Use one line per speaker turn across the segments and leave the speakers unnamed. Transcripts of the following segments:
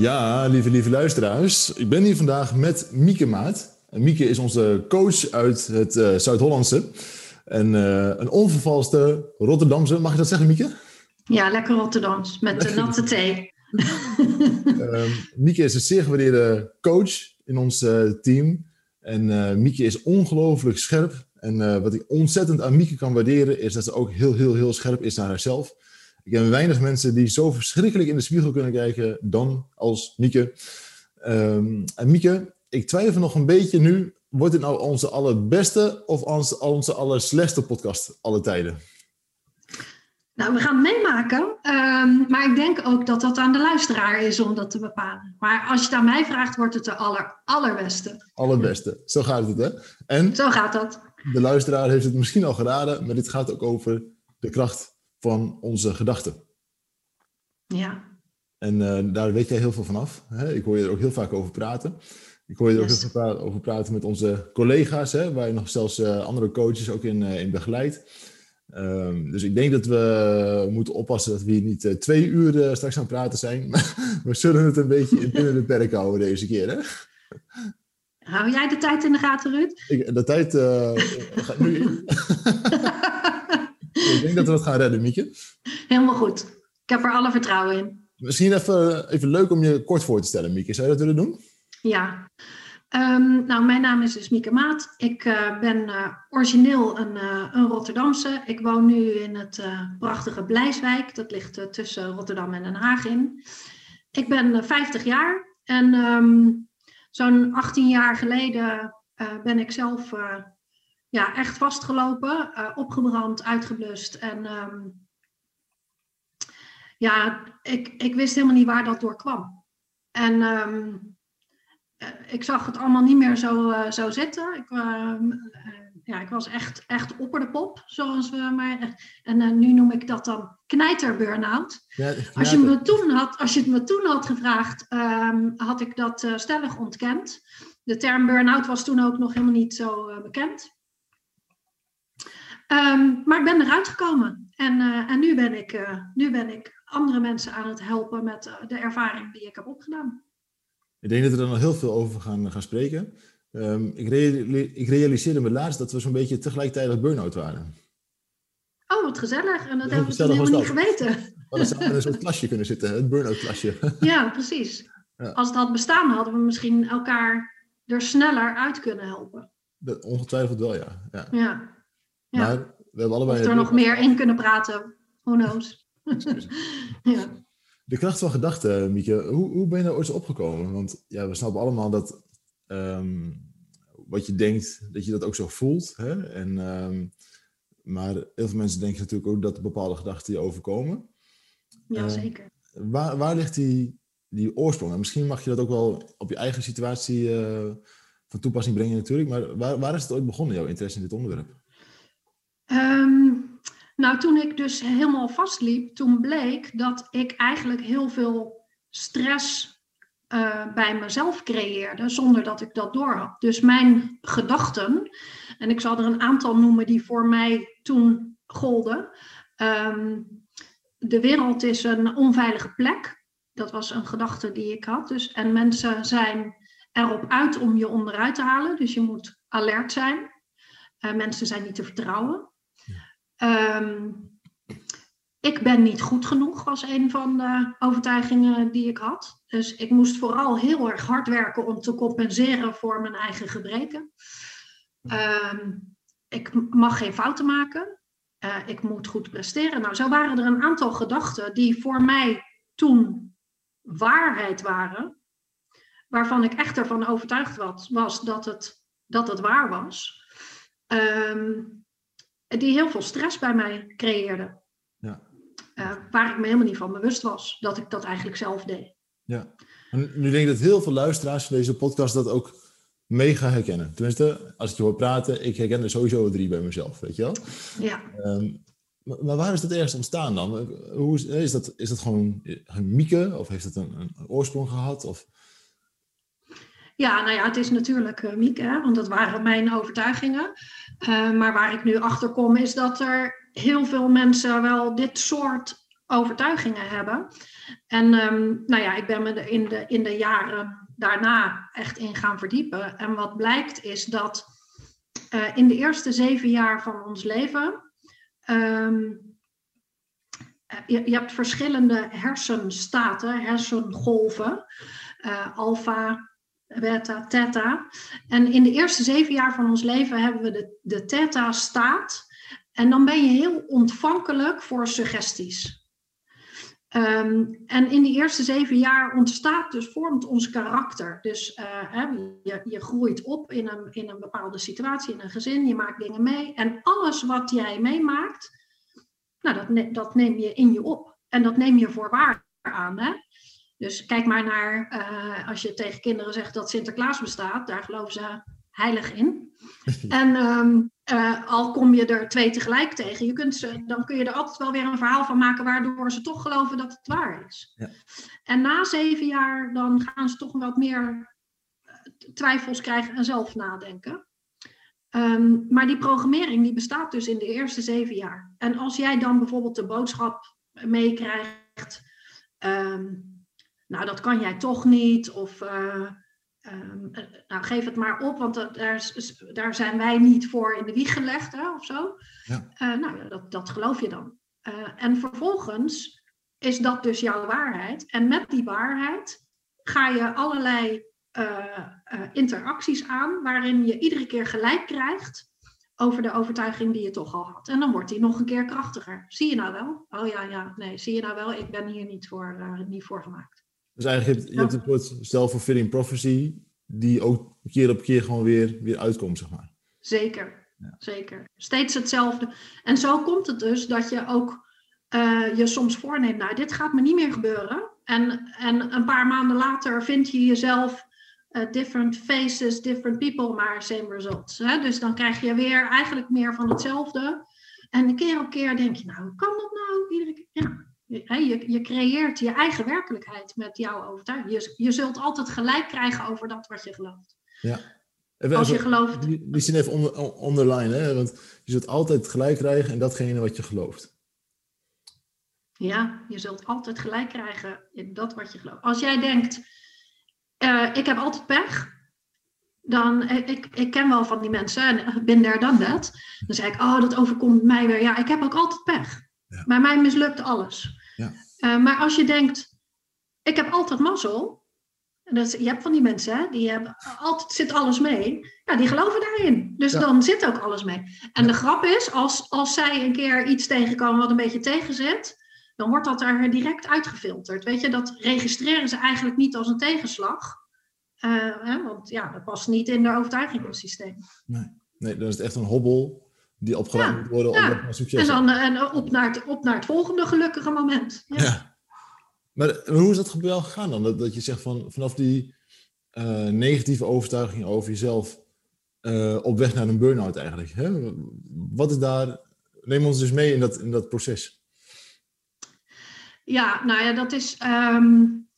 Ja, lieve, lieve luisteraars. Ik ben hier vandaag met Mieke Maat. En Mieke is onze coach uit het uh, Zuid-Hollandse. En uh, een onvervalste Rotterdamse. Mag je dat zeggen, Mieke?
Ja, lekker Rotterdams. Met de natte thee.
uh, Mieke is een zeer gewaardeerde coach in ons uh, team. En Mieke is ongelooflijk scherp. En wat ik ontzettend aan Mieke kan waarderen, is dat ze ook heel, heel, heel scherp is naar haarzelf. Ik ken weinig mensen die zo verschrikkelijk in de spiegel kunnen kijken dan als Mieke. Um, en Mieke, ik twijfel nog een beetje nu. Wordt het nou onze allerbeste of onze, onze allerslechtste podcast alle tijden?
Nou, we gaan het meemaken. Um, maar ik denk ook dat dat aan de luisteraar is om dat te bepalen. Maar als je het aan mij vraagt, wordt het de aller, allerbeste.
Allerbeste. Zo gaat het, hè? En
Zo gaat dat.
De luisteraar heeft het misschien al geraden, maar dit gaat ook over de kracht van onze gedachten.
Ja.
En uh, daar weet jij heel veel van af. Hè? Ik hoor je er ook heel vaak over praten. Ik hoor je er yes. ook heel veel over praten met onze collega's, hè, waar je nog zelfs uh, andere coaches ook in, uh, in begeleidt. Um, dus ik denk dat we moeten oppassen dat we hier niet twee uur straks aan het praten zijn. we zullen het een beetje binnen de perk houden deze keer. Hè?
Hou jij de tijd in de gaten, Ruud?
Ik, de tijd gaat nu in. Ik denk dat we het gaan redden, Mieke.
Helemaal goed. Ik heb er alle vertrouwen in.
Misschien even, even leuk om je kort voor te stellen, Mieke. Zou je dat willen doen?
Ja. Um, nou, mijn naam is dus Mieke Maat. Ik uh, ben uh, origineel een, uh, een, Rotterdamse. Ik woon nu in het prachtige Blijswijk. Dat ligt tussen Rotterdam en Den Haag in. Ik ben 50 jaar en um, zo'n 18 jaar geleden ben ik zelf ja, echt vastgelopen, uh, opgebrand, uitgeblust. En um, ja, ik, ik wist helemaal niet waar dat door kwam. En um, ik zag het allemaal niet meer zo, uh, zo zitten. Ik, uh, ja, ik was echt, echt opper de pop, zoals we maar. En nu noem ik dat dan knijter burn-out. Ja, als, je me toen had, als je het me toen had gevraagd, um, had ik dat stellig ontkend. De term burn-out was toen ook nog helemaal niet zo bekend. Um, maar ik ben eruit gekomen. En, uh, en nu, ben ik, uh, nu ben ik andere mensen aan het helpen met uh, de ervaring die ik heb opgedaan.
Ik denk dat we er nog heel veel over gaan, gaan spreken. Um, ik, reali ik, realiseerde me laatst dat we zo'n beetje tegelijkertijd burn-out waren.
Oh, wat gezellig. En dat hebben we helemaal niet geweten.
We samen in een soort klasje kunnen zitten, het burn-out klasje.
ja, precies. Ja. Als het had bestaan, hadden we misschien elkaar er sneller uit kunnen helpen.
Dat, ongetwijfeld wel, ja.
ja. ja.
Ja. Maar we hebben allebei...
Of er nog meer in kunnen praten. Who knows?
ja. De kracht van gedachten, Mieke. Hoe, hoe ben je daar ooit opgekomen? Want ja, we snappen allemaal dat um, wat je denkt, dat je dat ook zo voelt. Hè? En, um, maar heel veel mensen denken natuurlijk ook dat bepaalde gedachten je overkomen.
Ja, uh, zeker.
Waar, waar ligt die, die oorsprong? En misschien mag je dat ook wel op je eigen situatie uh, van toepassing brengen natuurlijk. Maar waar, waar is het ooit begonnen, jouw interesse in dit onderwerp?
Um, nou, toen ik dus helemaal vastliep, toen bleek dat ik eigenlijk heel veel stress uh, bij mezelf creëerde, zonder dat ik dat doorhad. Dus mijn gedachten, en ik zal er een aantal noemen die voor mij toen golden. Um, de wereld is een onveilige plek. Dat was een gedachte die ik had. Dus, en mensen zijn erop uit om je onderuit te halen. Dus je moet alert zijn. Uh, mensen zijn niet te vertrouwen. Um, ik ben niet goed genoeg, was een van de overtuigingen die ik had. Dus ik moest vooral heel erg hard werken om te compenseren voor mijn eigen gebreken. Um, ik mag geen fouten maken. Uh, ik moet goed presteren. Nou, zo waren er een aantal gedachten die voor mij toen waarheid waren. Waarvan ik echt ervan overtuigd was, was dat, het, dat het waar was. Um, die heel veel stress bij mij creëerde.
Ja.
Uh, waar ik me helemaal niet van bewust was dat ik dat eigenlijk zelf deed.
Ja. En nu denk ik dat heel veel luisteraars van deze podcast dat ook mega herkennen. Tenminste, als ik je hoor praten, ik herken er sowieso drie bij mezelf, weet je wel?
Ja.
Ehm, maar, waar is dat ergens ontstaan dan? Hoe is, is, dat, is dat gewoon een mieke of heeft het een, een oorsprong gehad? Of...
Ja, nou ja, het is natuurlijk uh, Mieke, hè, want dat waren mijn overtuigingen. Uh, maar waar ik nu achter kom is dat er heel veel mensen wel dit soort overtuigingen hebben. En um, nou ja, ik ben me in de, in de jaren daarna echt in gaan verdiepen. En wat blijkt is dat uh, in de eerste zeven jaar van ons leven. Um, je, je, hebt verschillende hersenstaten, hersengolven, uh, alfa, beta, theta. En in de eerste zeven jaar van ons leven hebben we de, de theta-staat. En dan ben je heel ontvankelijk voor suggesties. Um, en in die eerste zeven jaar ontstaat dus, vormt ons karakter. Dus hè, je, je groeit op in een, in een bepaalde situatie, in een gezin, je maakt dingen mee. En alles wat jij meemaakt, nou, dat, dat neem je in je op. En dat neem je voor waar aan. Hè? Dus kijk maar naar, uh, als je tegen kinderen zegt dat Sinterklaas bestaat, daar geloven ze heilig in. En um, uh, al kom je er twee tegelijk tegen, je kunt ze, dan kun je er altijd wel weer een verhaal van maken waardoor ze toch geloven dat het waar is. Ja. En na zeven jaar dan gaan ze toch wat meer twijfels krijgen en zelf nadenken. Um, maar die programmering die bestaat dus in de eerste zeven jaar. En als jij dan bijvoorbeeld de boodschap meekrijgt, um, nou dat kan jij toch niet, of uh, Um, nou, geef het maar op, want dat, daar, daar, zijn wij niet voor in de wieg gelegd hè, of zo. Ja. Uh, nou, dat, dat geloof je dan. Uh, en vervolgens is dat dus jouw waarheid. En met die waarheid ga je allerlei interacties aan, waarin je iedere keer gelijk krijgt over de overtuiging die je toch al had. En dan wordt die nog een keer krachtiger. Zie je nou wel? Oh ja, ja, nee, zie je nou wel? Ik ben hier niet voor, niet voor gemaakt.
Dus eigenlijk je, je hebt een soort self-fulfilling prophecy, die ook keer op keer gewoon weer, weer uitkomt, zeg maar.
Zeker, ja. zeker. Steeds hetzelfde. En zo komt het dus dat je ook uh, je soms voorneemt, nou, dit gaat me niet meer gebeuren. En, en een paar maanden later vind je jezelf uh, different faces, different people, maar same results. Hè? Dus dan krijg je weer eigenlijk meer van hetzelfde. En keer op keer denk je, nou, hoe kan dat nou? Iedere keer, ja, je, je, creëert je eigen werkelijkheid met jouw overtuiging. Je, je zult altijd gelijk krijgen over dat wat je gelooft.
Ja.
Als je gelooft.
Die, die zin even onder, onderline, hè? want je zult altijd gelijk krijgen in datgene wat je gelooft.
Ja, je zult altijd gelijk krijgen in dat wat je gelooft. Als jij denkt, uh, ik heb altijd pech, dan, eh, ik, ik ken wel van die mensen, en ben daar dan dat. Dan zeg ik, oh, dat overkomt mij weer. Ja, ik heb ook altijd pech. Ja. Bij mij mislukt alles. Ja. Uh, maar als je denkt, ik heb altijd mazzel. Dat, je hebt van die mensen, hè, die hebben altijd zit alles mee. Ja, die geloven daarin. Dus ja. dan zit ook alles mee. En de grap is, als, als zij een keer iets tegenkomen wat een beetje tegenzit, dan wordt dat er direct uitgefilterd. Weet je, dat registreren ze eigenlijk niet als een tegenslag. Uh, hè, want ja, dat past niet in de overtuigingssysteem.
Nee. nee, dan is het echt een hobbel die opgeruimd ja, moet worden om ja. succes
En dan en op, naar het, op naar het volgende gelukkige moment. Ja. ja.
Maar, hoe is dat wel gegaan dan? Dat, dat je zegt van vanaf die uh, negatieve overtuiging over jezelf uh, op weg naar een burn-out eigenlijk. Hè? Wat is daar? Neem ons dus mee in dat, in dat proces.
Ja, nou ja, dat is. Um,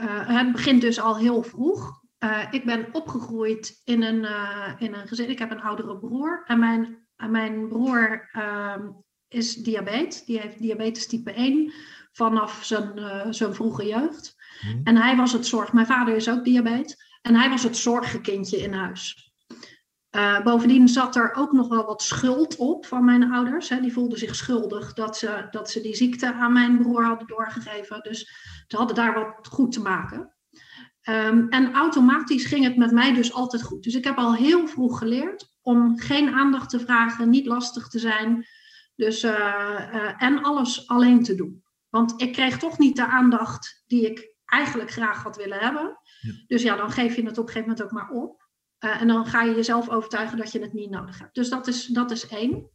uh, het begint dus al heel vroeg. ik ben opgegroeid in een, in een gezin. Ik heb een oudere broer. En mijn mijn broer uh, is diabetes. Die heeft diabetes type 1 vanaf zijn, uh, zijn vroege jeugd. Hmm. En hij was het zorg. Mijn vader is ook diabetes. En hij was het zorgkindje in huis. Uh, bovendien zat er ook nog wel wat schuld op van mijn ouders. Hè. Die voelden zich schuldig dat ze, dat ze die ziekte aan mijn broer hadden doorgegeven. Dus ze hadden daar wat goed te maken. Um, en automatisch ging het met mij dus altijd goed. Dus ik heb al heel vroeg geleerd om geen aandacht te vragen, niet lastig te zijn. Dus, uh, uh, en alles alleen te doen. Want ik kreeg toch niet de aandacht die ik eigenlijk graag had willen hebben. Ja. Dus ja, dan geef je het op een gegeven moment ook maar op. Uh, en dan ga je jezelf overtuigen dat je het niet nodig hebt. Dus dat is, dat is één.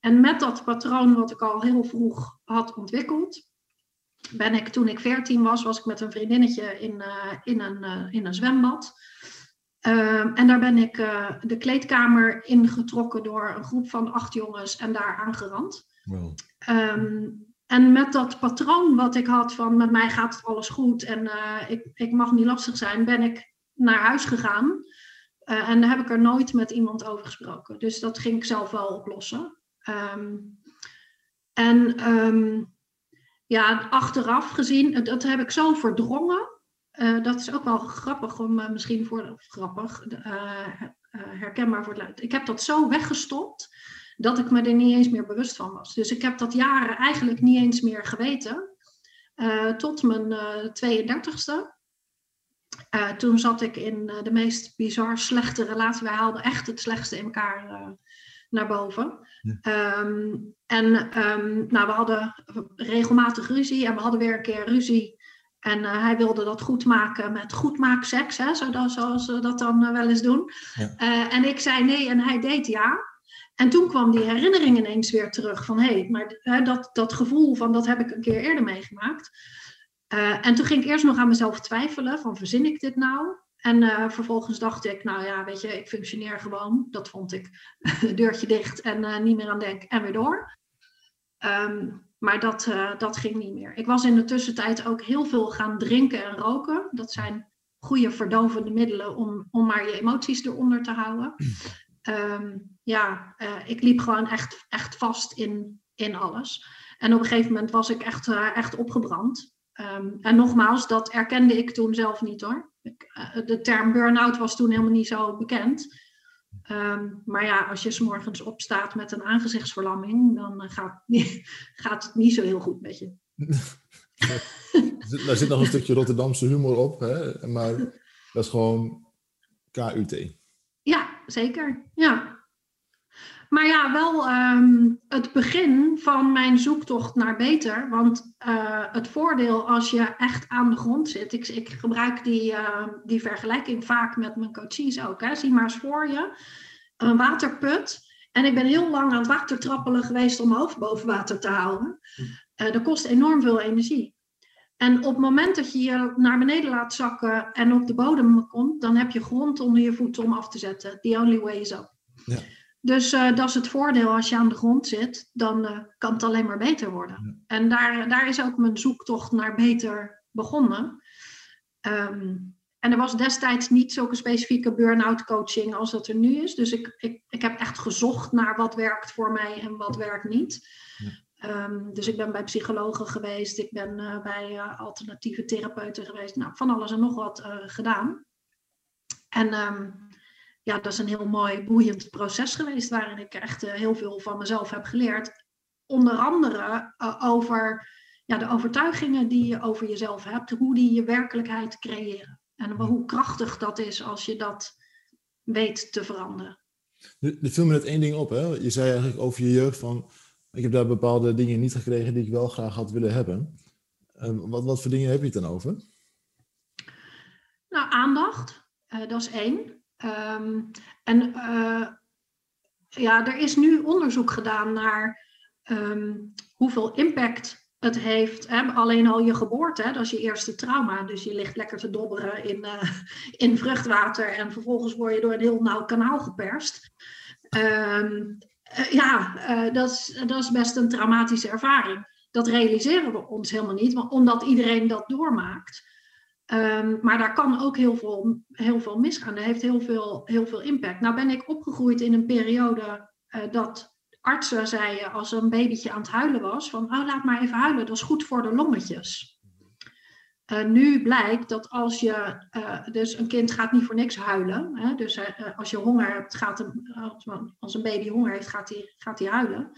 En met dat patroon wat ik al heel vroeg had ontwikkeld, ben ik toen ik veertien was, was ik met een vriendinnetje in, in, een, in een zwembad. Ehm, en daar ben ik de kleedkamer ingetrokken door een groep van acht jongens en daar aangerand. Wow. Ehm, en met dat patroon wat ik had van met mij gaat het alles goed en ik, ik mag niet lastig zijn, ben ik naar huis gegaan. en daar heb ik er nooit met iemand over gesproken. Dus dat ging ik zelf wel oplossen. Um, en ja, achteraf gezien, dat heb ik zo verdrongen. Uh, dat is ook wel grappig om uh, misschien voor grappig, uh, herkenbaar voor het Ik heb dat zo weggestopt dat ik me er niet eens meer bewust van was. Dus ik heb dat jaren eigenlijk niet eens meer geweten. tot mijn 32ste. toen zat ik in de meest bizar slechte relatie. Wij haalden echt het slechtste in elkaar naar boven. Ehm, en um, nou, we hadden regelmatig ruzie en we hadden weer een keer ruzie. En uh, hij wilde dat goed maken met goedmaakseks, hè, zoals we dat dan uh, wel eens doen. Ja. Uh, en ik zei nee en hij deed ja. En toen kwam die herinnering ineens weer terug van hé, hey, maar dat, dat gevoel van dat heb ik een keer eerder meegemaakt. en toen ging ik eerst nog aan mezelf twijfelen van verzin ik dit nou? En vervolgens dacht ik, nou ja, weet je, ik functioneer gewoon. Dat vond ik. Deurtje dicht en niet meer aan denken en weer door. Um, maar dat, uh, dat ging niet meer. Ik was in de tussentijd ook heel veel gaan drinken en roken. Dat zijn goede verdovende middelen om, om maar je emoties eronder te houden. Um, ja, ik liep gewoon echt, echt vast in, in alles. En op een gegeven moment was ik echt, echt opgebrand. Um, en nogmaals, dat erkende ik toen zelf niet hoor. Eh, de term burn-out was toen helemaal niet zo bekend. Ehm, maar ja, als je s morgens opstaat met een aangezichtsverlamming, dan uh, gaat, gaat, het niet zo heel goed met je.
Daar zit nog een stukje Rotterdamse humor op, hè? maar dat is gewoon KUT.
Ja, zeker. Ja. Maar ja, wel um, het begin van mijn zoektocht naar beter. Want uh, het voordeel als je echt aan de grond zit. Ik, ik gebruik die, uh, die vergelijking vaak met mijn coaches ook. Hè. Zie maar eens voor je een waterput. En ik ben heel lang aan het watertrappelen geweest om mijn hoofd boven water te houden. Uh, dat kost enorm veel energie. En op het moment dat je je naar beneden laat zakken en op de bodem komt, dan heb je grond onder je voeten om af te zetten. The only way is up. Ja. Dus uh, dat is het voordeel als je aan de grond zit, dan uh, kan het alleen maar beter worden. En daar, daar is ook mijn zoektocht naar beter begonnen. Um, en er was destijds niet zulke specifieke burn-out coaching als dat er nu is. Dus ik, ik, ik heb echt gezocht naar wat werkt voor mij en wat werkt niet. Ja. Um, dus ik ben bij psychologen geweest, ik ben uh, bij alternatieve therapeuten geweest. Nou, van alles en nog wat gedaan. En um, ja, dat is een heel mooi, boeiend proces geweest waarin ik echt uh, heel veel van mezelf heb geleerd. Onder andere uh, over ja, de overtuigingen die je over jezelf hebt, hoe die je werkelijkheid creëren. En hoe krachtig dat is als je dat weet te veranderen.
Er viel me net één ding op. Hè? Je zei eigenlijk over je jeugd van... ik heb daar bepaalde dingen niet gekregen die ik wel graag had willen hebben. Uh, wat, wat voor dingen heb je het dan over?
Nou, aandacht. Uh, dat is één. Um, en uh, ja, er is nu onderzoek gedaan naar um, hoeveel impact het heeft. Hè? Alleen al je geboorte, hè? dat is je eerste trauma. Dus je ligt lekker te dobberen in, uh, in vruchtwater en vervolgens word je door een heel nauw kanaal geperst. Um, uh, ja, dat, is, dat is best een traumatische ervaring. Dat realiseren we ons helemaal niet, omdat iedereen dat doormaakt. Um, maar daar kan ook heel veel, heel veel misgaan. Dat heeft heel veel, heel veel impact. Nou ben ik opgegroeid in een periode uh, dat artsen zeiden als een babytje aan het huilen was, van oh, laat maar even huilen, dat is goed voor de longetjes. Uh, nu blijkt dat als je, uh, dus een kind gaat niet voor niks huilen. Hè? Dus als je honger hebt, gaat een, als een baby honger heeft, gaat hij gaat huilen.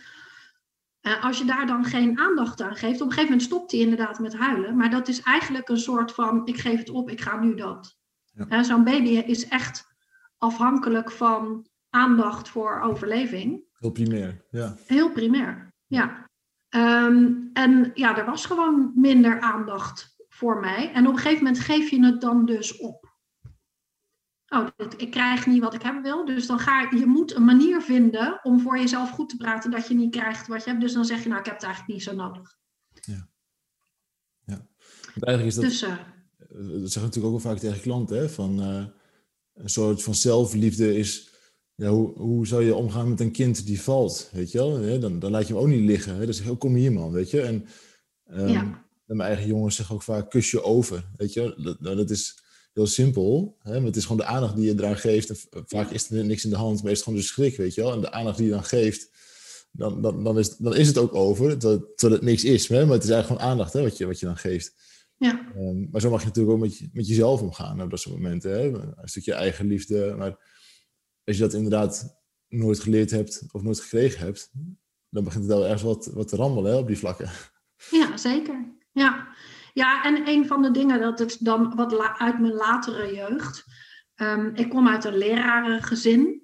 Uh, als je daar dan geen aandacht aan geeft, op een gegeven moment stopt hij inderdaad met huilen. Maar dat is eigenlijk een soort van, ik geef het op, ik ga nu dat. Ja. Uh, Zo'n baby is echt afhankelijk van aandacht voor overleving.
Heel primair, ja.
Heel primair, ja. Um, en ja, er was gewoon minder aandacht voor mij. En op een gegeven moment geef je het dan dus op oh, ik krijg niet wat ik hebben wil. Dus dan ga je, je moet een manier vinden om voor jezelf goed te praten dat je niet krijgt wat je hebt. Dus dan zeg je, nou, ik heb het eigenlijk niet zo nodig.
Ja. ja. Want eigenlijk is dat, dus, uh, dat zeg natuurlijk ook wel vaak tegen klanten, hè, van, uh, een soort van zelfliefde is, ja, hoe, hoe zou je omgaan met een kind die valt, weet je wel? Dan, dan laat je hem ook niet liggen. Hè? Dan zeg je, oh, kom hier man, weet je. En, um,
Ja.
mijn eigen jongens zeggen ook vaak, kus je over, weet je wel? Dat, nou, dat is heel simpel, hè? maar het is gewoon de aandacht die je eraan geeft. En vaak is er niks in de hand, maar is het gewoon de schrik, weet je wel? En de aandacht die je dan geeft, dan, dan, dan, is, dan is het ook over, terwijl, het niks is. Hè? Maar het is eigenlijk gewoon aandacht hè, wat, je, wat je dan geeft.
Ja,
Ehm, maar zo mag je natuurlijk ook met, je, met jezelf omgaan op dat soort momenten. Hè? Een stukje eigen liefde. Maar als je dat inderdaad nooit geleerd hebt of nooit gekregen hebt, dan begint het wel ergens wat, wat te rammelen hè, op die vlakken.
ja zeker. Ja. Ja, en een van de dingen, dat is dan wat uit mijn latere jeugd. Ehm, ik kom uit een lerarengezin.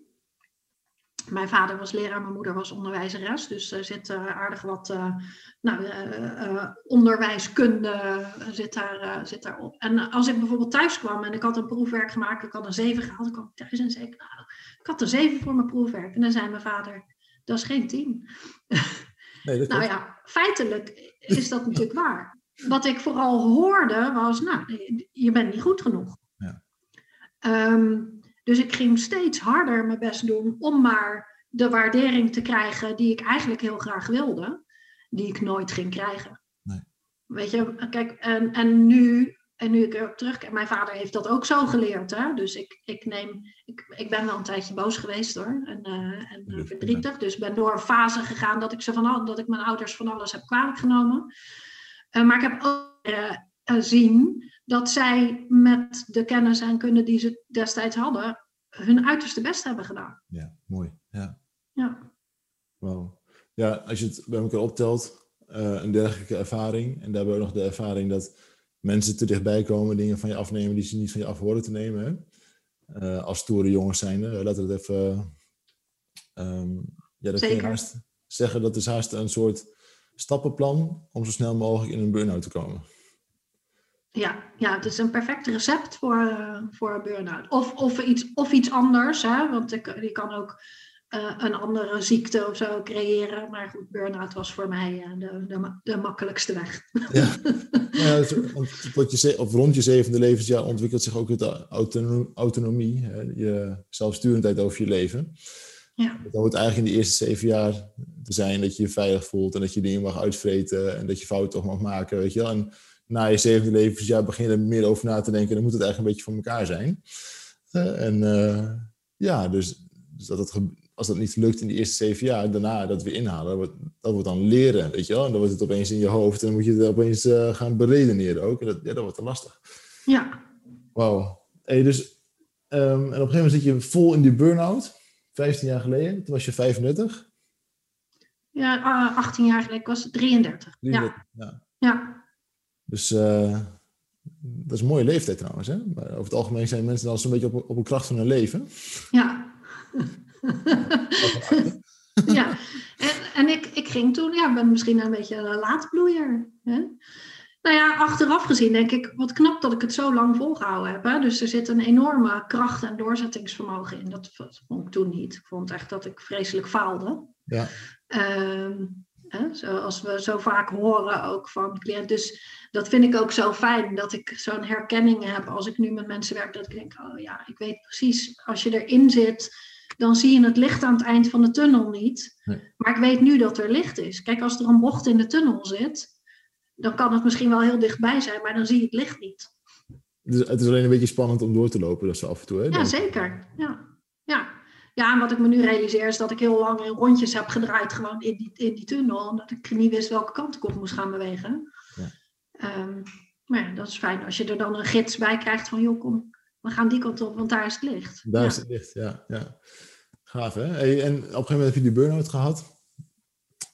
Mijn vader was leraar, mijn moeder was onderwijzeres. Dus er zit eh, aardig wat eh, nou, eh, onderwijskunde zit, daar, zit daarop. En als ik bijvoorbeeld thuis kwam en ik had een proefwerk gemaakt, ik had een 7 gehaald, dan kwam ik thuis en zei ik, nou, ik had een 7 voor mijn proefwerk. En dan zei mijn vader, dat is geen 10.
Nee, dat
Nou ja, feitelijk is dat natuurlijk waar. Wat ik vooral hoorde was, nou, je bent niet goed genoeg.
Ja.
Ehm, dus ik ging steeds harder mijn best doen om maar de waardering te krijgen die ik eigenlijk heel graag wilde, die ik nooit ging krijgen.
Nee.
Weet je, kijk, en, en nu, en nu ik erop terugkijk, mijn vader heeft dat ook zo geleerd, hè? Dus ik, ik neem, ik, ik ben wel een tijdje boos geweest hoor, en, eh, en eh, verdrietig. Dus ik ben door een fase gegaan dat ik, ze van al, dat ik mijn ouders van alles heb kwalijk genomen. Eh, maar ik heb ook eh, eh, zien dat zij met de kennis en kunde die ze destijds hadden, hun uiterste best hebben gedaan.
Ja, mooi. Ja.
Ja,
Wauw. Ja, als je het bij elkaar optelt, een dergelijke ervaring. En daarbij ook nog de ervaring dat mensen te dichtbij komen, dingen van je afnemen die ze niet van je af horen te nemen. Als stoere jongens zijn, hè? laten we het even. ehm, ja, dat kun je
Zeker.
haast zeggen dat is haast een soort stappenplan om zo snel mogelijk in een burn-out te komen.
ja, ja, het is een perfect recept voor, eh, voor een burn-out. Of, of, iets, of iets anders, hè? want je kan ook eh, een andere ziekte of zo creëren. Maar goed, burn-out was voor mij eh, de, de, de makkelijkste weg.
Ja, ja tot je, of rond je zevende levensjaar ontwikkelt zich ook het autono- autonomie, hè, je zelfsturendheid over je leven.
Ja,
Het hoort eigenlijk in de eerste zeven jaar te zijn dat je je veilig voelt en dat je dingen mag uitvreten en dat je fouten toch mag maken, weet je wel. En na je zevende levensjaar begin je er meer over na te denken, dan moet het eigenlijk een beetje van elkaar zijn. Eh, en eh, ja, dus, dus dat het, als dat niet lukt in de eerste zeven jaar, daarna dat weer inhalen, dat wordt, dat wordt dan leren, weet je wel. En dan wordt het opeens in je hoofd en dan moet je het opeens eh, gaan beredeneren ook. En dat, ja, dat wordt dan lastig.
ja,
Wauw. Hey, dus, ehm, en op een gegeven moment zit je vol in die burn-out. 15 jaar geleden, toen was je 35.
ja ah, 18 jaar geleden, ik was 33. Ja,
33, ja.
ja.
Dus eh, dat is een mooie leeftijd trouwens. Hè? Maar over het algemeen zijn mensen dan zo'n beetje op, op een kracht van hun leven.
Ja. ja. En, en ik, ik ging toen, ja, ben misschien een beetje een laatbloeier. Hè? Nou ja, achteraf gezien denk ik, wat knap dat ik het zo lang volgehouden heb. Hè? Dus er zit een enorme kracht en doorzettingsvermogen in. Dat vond ik toen niet. Ik vond echt dat ik vreselijk faalde.
Ja,
Ehm, hè, zoals we zo vaak horen ook van cliënten. Dus dat vind ik ook zo fijn dat ik zo'n herkenning heb als ik nu met mensen werk. Dat ik denk, oh ja, ik weet precies, als je erin zit, dan zie je het licht aan het eind van de tunnel niet.
Nee.
Maar ik weet nu dat er licht is. Kijk, als er een bocht in de tunnel zit, dan kan het misschien wel heel dichtbij zijn, maar dan zie je het licht niet.
dus het is alleen een beetje spannend om door te lopen, dat zo af en toe. Hè?
Ja, zeker. Ja. Ja. ja, en wat ik me nu realiseer is dat ik heel lang in rondjes heb gedraaid gewoon in die, in die tunnel. Omdat ik niet wist welke kant ik op moest gaan bewegen.
Ja.
Ehm, maar ja, dat is fijn als je er dan een gids bij krijgt van joh, kom, we gaan die kant op, want daar is het licht.
Daar
ja.
is het licht, ja. ja. Gaaf, hè? Hey, en op een gegeven moment heb je die burn-out gehad.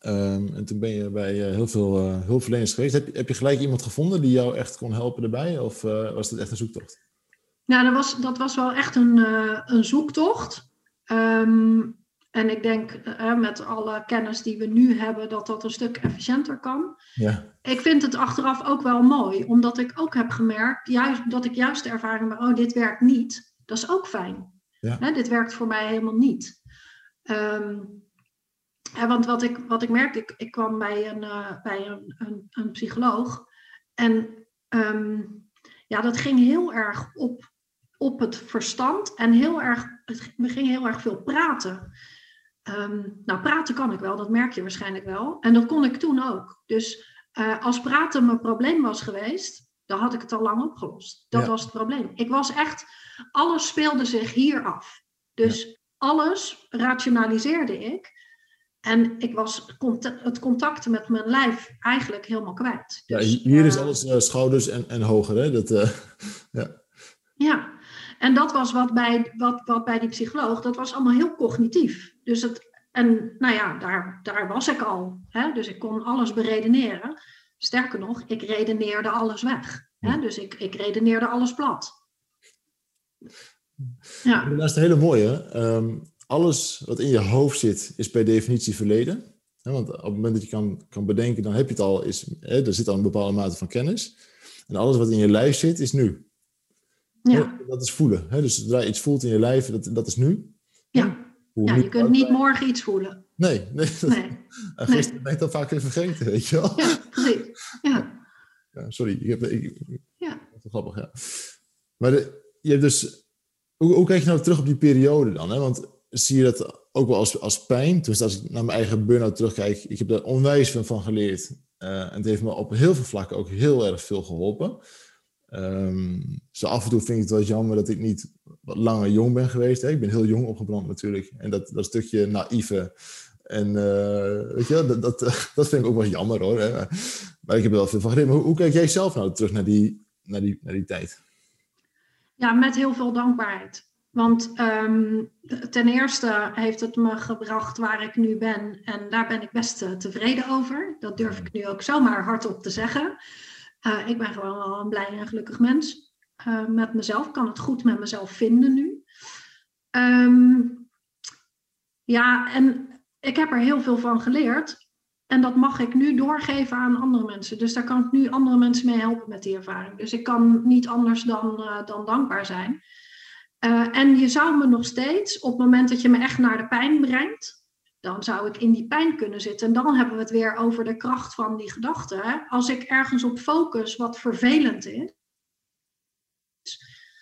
Ehm, en toen ben je bij eh, heel veel hulpverleners geweest. Heb, je- heb je gelijk iemand gevonden die jou echt kon helpen erbij? Of eh, was het echt een zoektocht?
Nou, dat was, dat was wel echt een, een zoektocht. Ehm, en ik denk met alle kennis die we nu hebben, dat dat een stuk efficiënter kan.
Ja,
Ik vind het achteraf ook wel mooi, omdat ik ook heb gemerkt juist, dat ik juist de ervaring heb, oh, dit werkt niet. Dat is ook fijn.
Ja.
Hè, dit werkt voor mij helemaal niet. Ehm, want wat ik, wat ik merkte, ik, ik kwam bij een, eh, bij een, een, een psycholoog. En ehm, ja, dat ging heel erg op, op het verstand en heel erg, we gingen heel erg veel praten. Ehm, nou, praten kan ik wel, dat merk je waarschijnlijk wel. En dat kon ik toen ook. Dus uh, als praten mijn probleem was geweest, dan had ik het al lang opgelost. Dat was het probleem. Ik was echt, alles speelde zich hier af. Dus alles rationaliseerde ik. En ik was het contact met mijn lijf eigenlijk helemaal kwijt.
Dus, ja, hier is eh, alles uh, schouders en, en hoger, hè? Dat, uh,
ja. ja, en dat was wat bij, wat, wat bij die psycholoog, dat was allemaal heel cognitief. Dus het, en nou ja, daar, daar was ik al. Hè? Dus ik kon alles beredeneren. Sterker nog, ik redeneerde alles weg. Hè? Dus ik, ik redeneerde alles plat.
Ja. Dat is een hele mooie. Um, alles wat in je hoofd zit, is per definitie verleden. Want op het moment dat je kan, kan bedenken, dan heb je het al, is, hè, er zit al een bepaalde mate van kennis. En alles wat in je lijf zit, is nu. Ja. Dat is voelen. Hè? Dus zodra je iets voelt in je lijf, dat, dat is nu.
Ja, ja je kunt niet morgen iets voelen.
Nee, nee. nee. gisteren ben ik dat vaak weer vergeten, weet je wel.
Ja, precies. Ja.
ja sorry, ik heb, ik, ja. Dat is grappig, ja. Maar de, je hebt dus, hoe, hoe kijk je nou terug op die periode dan? Hè? Want zie je dat ook wel als, als pijn. Dus als ik naar mijn eigen burn-out terugkijk, ik heb daar onwijs veel van geleerd. Uh, en het heeft me op heel veel vlakken ook heel erg veel geholpen. Um, zo af en toe vind ik het wel jammer dat ik niet wat langer jong ben geweest. Hè. Ik ben heel jong opgebrand natuurlijk. En dat, dat stukje naïeve. En uh, weet je, dat, dat, dat vind ik ook wel jammer hoor. Hè. Maar ik heb er wel veel van geleerd. Hoe, hoe, kijk jij zelf nou terug naar die, naar die, naar die tijd?
Ja, met heel veel dankbaarheid. Want um, ten eerste heeft het me gebracht waar ik nu ben. En daar ben ik best uh, tevreden over. Dat durf ik nu ook zomaar hardop te zeggen. Uh, ik ben gewoon wel een blij en gelukkig mens. Uh, met mezelf. kan het goed met mezelf vinden nu. Um, ja, en ik heb er heel veel van geleerd. En dat mag ik nu doorgeven aan andere mensen. Dus daar kan ik nu andere mensen mee helpen met die ervaring. Dus ik kan niet anders dan, dan dankbaar zijn. Uh, en je zou me nog steeds, op het moment dat je me echt naar de pijn brengt, dan zou ik in die pijn kunnen zitten. En dan hebben we het weer over de kracht van die gedachte. Als ik ergens op focus wat vervelend is,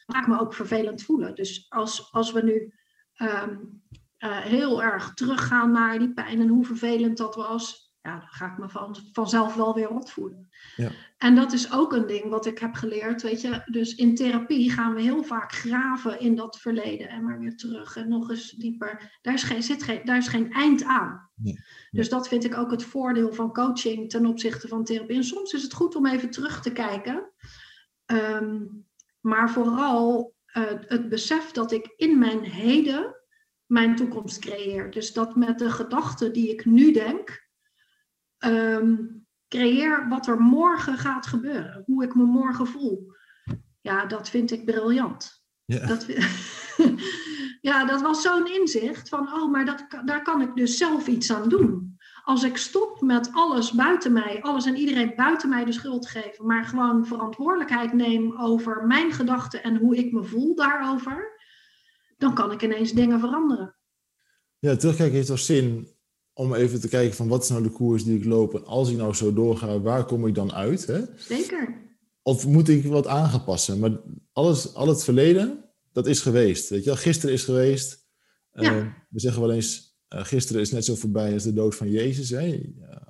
maak me ook vervelend voelen. Dus als, als we nu um, uh, heel erg teruggaan naar die pijn en hoe vervelend dat was, ja, dan ga ik me van, vanzelf wel weer rot voelen. Ja. En dat is ook een ding wat ik heb geleerd, weet je. Dus in therapie gaan we heel vaak graven in dat verleden en maar weer terug en nog eens dieper. Daar is geen, zit geen, daar is geen eind aan. Dus dat vind ik ook het voordeel van coaching ten opzichte van therapie. En soms is het goed om even terug te kijken. Um, maar vooral uh, het besef dat ik in mijn heden mijn toekomst creëer. Dus dat met de gedachten die ik nu denk, um, creëer wat er morgen gaat gebeuren. Hoe ik me morgen voel. Ja, dat vind ik briljant. Ja. Dat, ja, dat was zo'n inzicht van, oh, maar dat, daar kan ik dus zelf iets aan doen. Als ik stop met alles buiten mij, alles en iedereen buiten mij de schuld geven, maar gewoon verantwoordelijkheid neem over mijn gedachten en hoe ik me voel daarover, dan kan ik ineens dingen veranderen.
Ja, terugkijken heeft toch zin om even te kijken van wat is nou de koers die ik loop en als ik nou zo doorga, waar kom ik dan uit? Hè?
Zeker.
Of moet ik wat aangepassen? Maar alles, al het verleden, dat is geweest. Weet je wel? Gisteren is geweest. Ja. Uh, we zeggen wel eens, uh, gisteren is net zo voorbij als de dood van Jezus. Hè?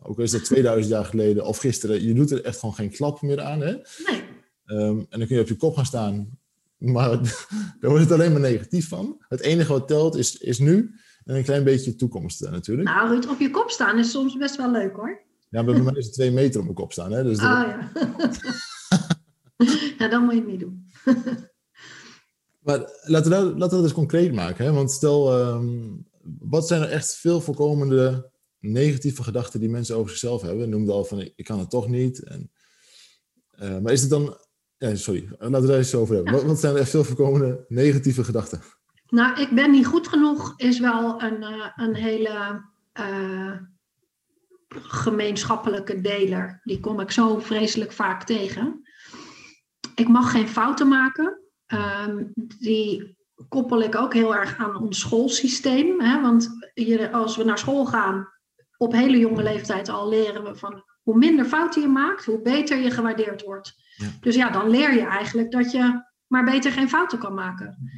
ook al is dat 2000 jaar geleden of gisteren, je doet er echt gewoon geen klap meer aan. Hè? Nee. Um, en dan kun je op je kop gaan staan, maar daar wordt het alleen maar negatief van. Het enige wat telt is, is nu en een klein beetje toekomst uh, natuurlijk.
Nou, Ruud, op je kop staan is soms best wel leuk hoor.
Ja, bij mij is het twee meter op mijn kop staan. Hè? Dus
ah ja. ja, dan moet je het niet doen.
maar laten we, dat, laten we dat eens concreet maken. Hè? Want stel, um, wat zijn er echt veel voorkomende negatieve gedachten die mensen over zichzelf hebben? Noemde al van, ik kan het toch niet. En, uh, maar is het dan... Ja, sorry, laten we daar eens over hebben. Ja. Wat, wat zijn er echt veel voorkomende negatieve gedachten?
Nou, ik ben niet goed genoeg is wel een, uh, een hele uh, gemeenschappelijke deler. Die kom ik zo vreselijk vaak tegen. Ik mag geen fouten maken. Um, die koppel ik ook heel erg aan ons schoolsysteem. Hè? Want hier, als we naar school gaan, op hele jonge leeftijd al leren we van hoe minder fouten je maakt, hoe beter je gewaardeerd wordt. Ja. Dus ja, dan leer je eigenlijk dat je maar beter geen fouten kan maken.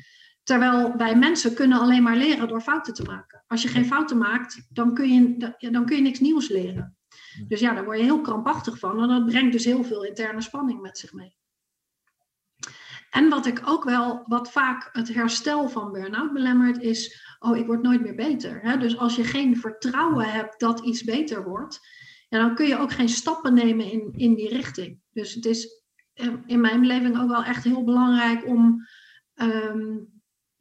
Terwijl wij mensen kunnen alleen maar leren door fouten te maken. Als je geen fouten maakt, dan kun je, dan kun je niks nieuws leren. Dus ja, daar word je heel krampachtig van. En dat brengt dus heel veel interne spanning met zich mee. En wat ik ook wel, wat vaak het herstel van burn-out belemmert, is, oh, ik word nooit meer beter. Dus als je geen vertrouwen hebt dat iets beter wordt, ja, dan kun je ook geen stappen nemen in, in die richting. Dus het is eh, in mijn beleving ook wel echt heel belangrijk om, ehm,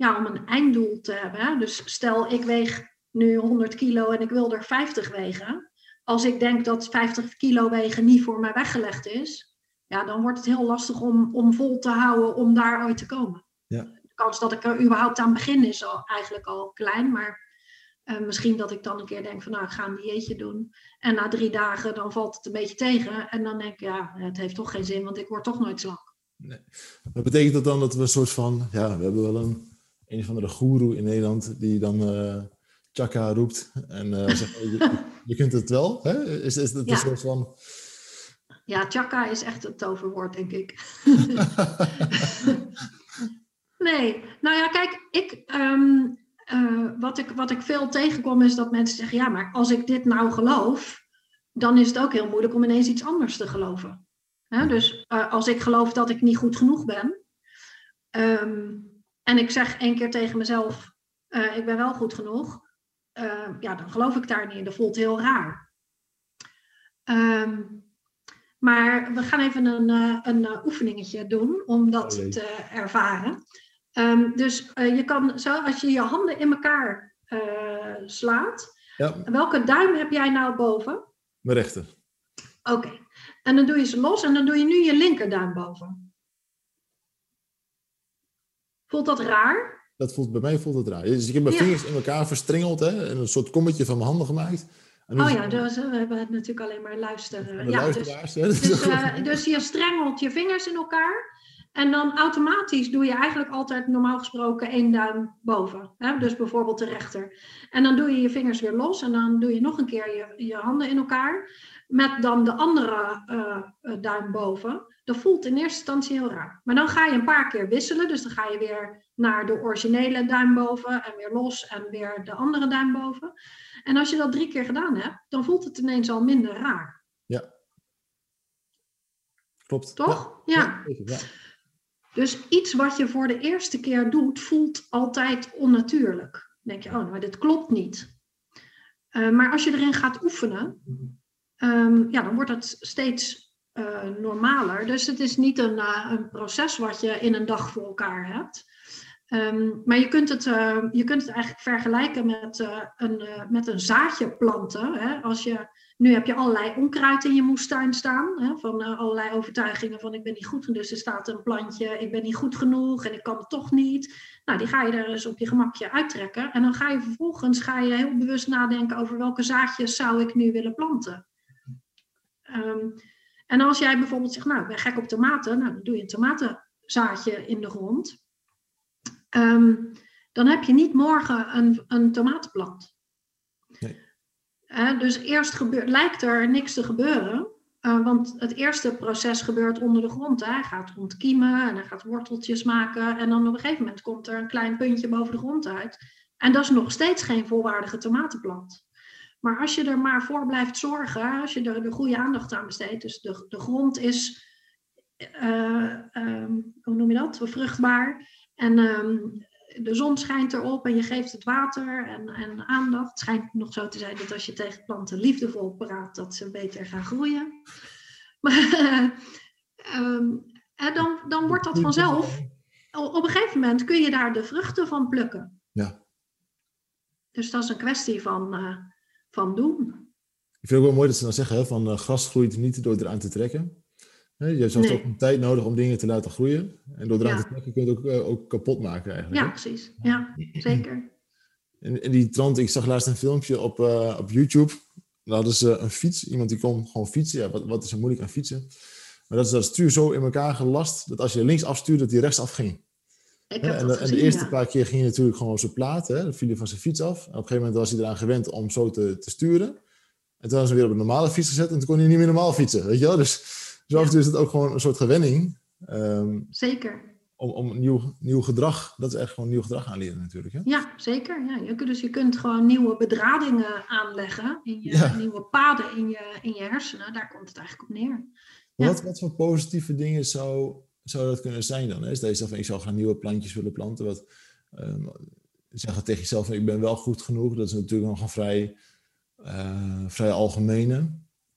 ja, om een einddoel te hebben. Dus stel, ik weeg nu 100 kilo en ik wil er 50 wegen. Als ik denk dat 50 kilo wegen niet voor mij weggelegd is, ja, dan wordt het heel lastig om, om vol te houden om daar ooit te komen.
Ja.
De kans dat ik er überhaupt aan begin is al, eigenlijk al klein, maar uh, misschien dat ik dan een keer denk van nou, ik ga een dieetje doen. En na drie dagen dan valt het een beetje tegen. En dan denk ik, ja, het heeft toch geen zin, want ik word toch nooit slank.
Nee. Wat betekent dat dan dat we een soort van, ja, we hebben wel een, een of andere goeroe in Nederland die dan uh, chaka roept en uh, zegt, je, je, kunt het wel. Hè? Is, is het ja. een soort van...
Ja, chaka is echt het toverwoord, denk ik. nee, nou ja, kijk, ik, um, uh, wat, ik, wat ik veel tegenkom is dat mensen zeggen: ja, maar als ik dit nou geloof, dan is het ook heel moeilijk om ineens iets anders te geloven. Hè? Dus uh, als ik geloof dat ik niet goed genoeg ben, um, en ik zeg één keer tegen mezelf: uh, ik ben wel goed genoeg, ja, dan geloof ik daar niet in. Dat voelt heel raar. Um, maar we gaan even een, een oefeningetje doen om dat te ervaren. Um, dus je kan zo, als je je handen in elkaar slaat,
ja.
welke duim heb jij nou boven?
Mijn rechter.
Oké. Okay. En dan doe je ze los en dan doe je nu je linkerduim boven. Voelt dat raar?
Dat voelt, bij mij voelt het raar. Dus ik heb mijn ja. vingers in elkaar verstrengeld hè, en een soort kommetje van mijn handen gemaakt.
Oh ja, dus, we hebben het natuurlijk alleen maar luisteren.
Ja,
dus, dus, uh, dus je strengelt je vingers in elkaar. En dan automatisch doe je eigenlijk altijd normaal gesproken één duim boven. Hè? Dus bijvoorbeeld de rechter. En dan doe je je vingers weer los en dan doe je nog een keer je, je handen in elkaar. Met dan de andere uh, duim boven. Dat voelt in eerste instantie heel raar. Maar dan ga je een paar keer wisselen. Dus dan ga je weer naar de originele duim boven en weer los en weer de andere duim boven. En als je dat drie keer gedaan hebt, dan voelt het ineens al minder raar.
Ja. Klopt.
Toch? ja. ja. ja. Dus iets wat je voor de eerste keer doet, voelt altijd onnatuurlijk. Dan denk je, oh, maar dit klopt niet. Uh, maar als je erin gaat oefenen, um, ja, dan wordt het steeds uh, normaler. Dus het is niet een, uh, een, proces wat je in een dag voor elkaar hebt. Um, maar je kunt, het, je kunt het eigenlijk vergelijken met, een, met een zaadje planten. Hè? Als je nu heb je allerlei onkruid in je moestuin staan, hè, van allerlei overtuigingen van ik ben niet goed. Dus er staat een plantje, ik ben niet goed genoeg en ik kan het toch niet. Nou, die ga je er eens op je gemakje uittrekken. En dan ga je vervolgens ga je heel bewust nadenken over welke zaadjes zou ik nu willen planten. Um, en als jij bijvoorbeeld zegt, nou, ik ben gek op tomaten, nou, dan doe je een tomatenzaadje in de grond. Um, dan heb je niet morgen een, een tomatenplant.
Nee.
Uh, dus eerst gebeurt, lijkt er niks te gebeuren. Uh, want het eerste proces gebeurt onder de grond. Hè. Hij gaat ontkiemen en hij gaat worteltjes maken. En dan op een gegeven moment komt er een klein puntje boven de grond uit. En dat is nog steeds geen volwaardige tomatenplant. Maar als je er maar voor blijft zorgen, als je er de goede aandacht aan besteedt, dus de, de grond is, uh, um, hoe noem je dat, vruchtbaar. En um, de zon schijnt erop en je geeft het water en, en aandacht. Het schijnt nog zo te zijn dat als je tegen planten liefdevol praat, dat ze beter gaan groeien. Maar um, dan, dan wordt dat vanzelf. Op een gegeven moment kun je daar de vruchten van plukken.
Ja.
Dus dat is een kwestie van, uh, van doen.
Ik vind het wel mooi dat ze dan zeggen, hè, van uh, gras groeit niet door eraan te trekken. Je hebt nee. ook een tijd nodig om dingen te laten groeien. En door eraan ja. te trekken kun je het ook, uh, ook kapot maken eigenlijk.
Ja, precies. Ja, zeker.
En, en die trant, ik zag laatst een filmpje op, uh, op YouTube. Daar hadden ze een fiets. Iemand die kon gewoon fietsen. Ja, wat, wat is er moeilijk aan fietsen? Maar dat is dat stuur zo in elkaar gelast, dat als je links afstuurt, dat die rechts afging.
Ik
ja, en, de,
gezien,
en de eerste
ja.
paar keer ging hij natuurlijk gewoon zo plaat. Hè? Dan viel hij van zijn fiets af. En op een gegeven moment was hij eraan gewend om zo te, te sturen. En toen was hij weer op een normale fiets gezet. En toen kon hij niet meer normaal fietsen. Weet je wel? Dus dus af en toe is het ook gewoon een soort gewenning. Um,
Zeker.
om, om nieuw, nieuw gedrag, dat is echt gewoon nieuw gedrag aanleren natuurlijk. Hè?
Ja, zeker. Ja, je kunt, dus je kunt gewoon nieuwe bedradingen aanleggen, in je, nieuwe paden in je, in je hersenen. Daar komt het eigenlijk op neer.
Wat, wat voor positieve dingen zou, zou dat kunnen zijn dan? Hè? Stel je van, ik zou gaan nieuwe plantjes willen planten. Wat, um, zeggen tegen jezelf, ik ben wel goed genoeg. Dat is natuurlijk nog een vrij, uh, vrij algemene.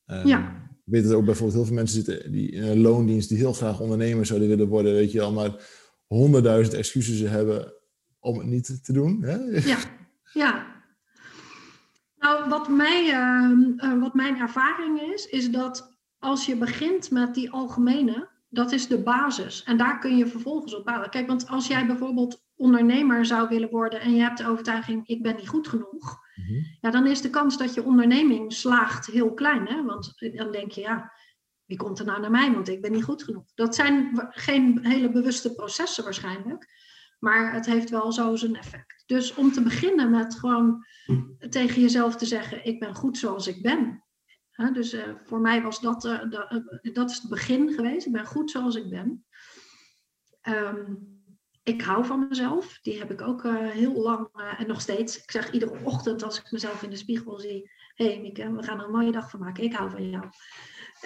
Um, ja. Ik weet dat er ook bijvoorbeeld heel veel mensen zitten die in een loondienst die heel graag ondernemer zouden willen worden, weet je wel, maar honderdduizend excuses hebben om het niet te doen. Hè?
Ja, ja. Nou, wat, mij, uh, wat mijn ervaring is, is dat als je begint met die algemene, dat is de basis. En daar kun je vervolgens op bouwen. Kijk, want als jij bijvoorbeeld ondernemer zou willen worden en je hebt de overtuiging, ik ben niet goed genoeg, mhm. ja, dan is de kans dat je onderneming slaagt heel klein. Hè? Want dan denk je, ja, wie komt er nou naar mij, want ik ben niet goed genoeg. Dat zijn geen hele bewuste processen waarschijnlijk, maar het heeft wel zo zijn effect. Dus om te beginnen met gewoon tegen jezelf te zeggen, ik ben goed zoals ik ben. Dus uh, voor mij was dat, uh, dat is het begin geweest. Ik ben goed zoals ik ben. Um, ik hou van mezelf. Die heb ik ook heel lang en nog steeds. Ik zeg iedere ochtend als ik mezelf in de spiegel zie: Hé hey Mieke, we gaan er een mooie dag van maken. Ik hou van jou.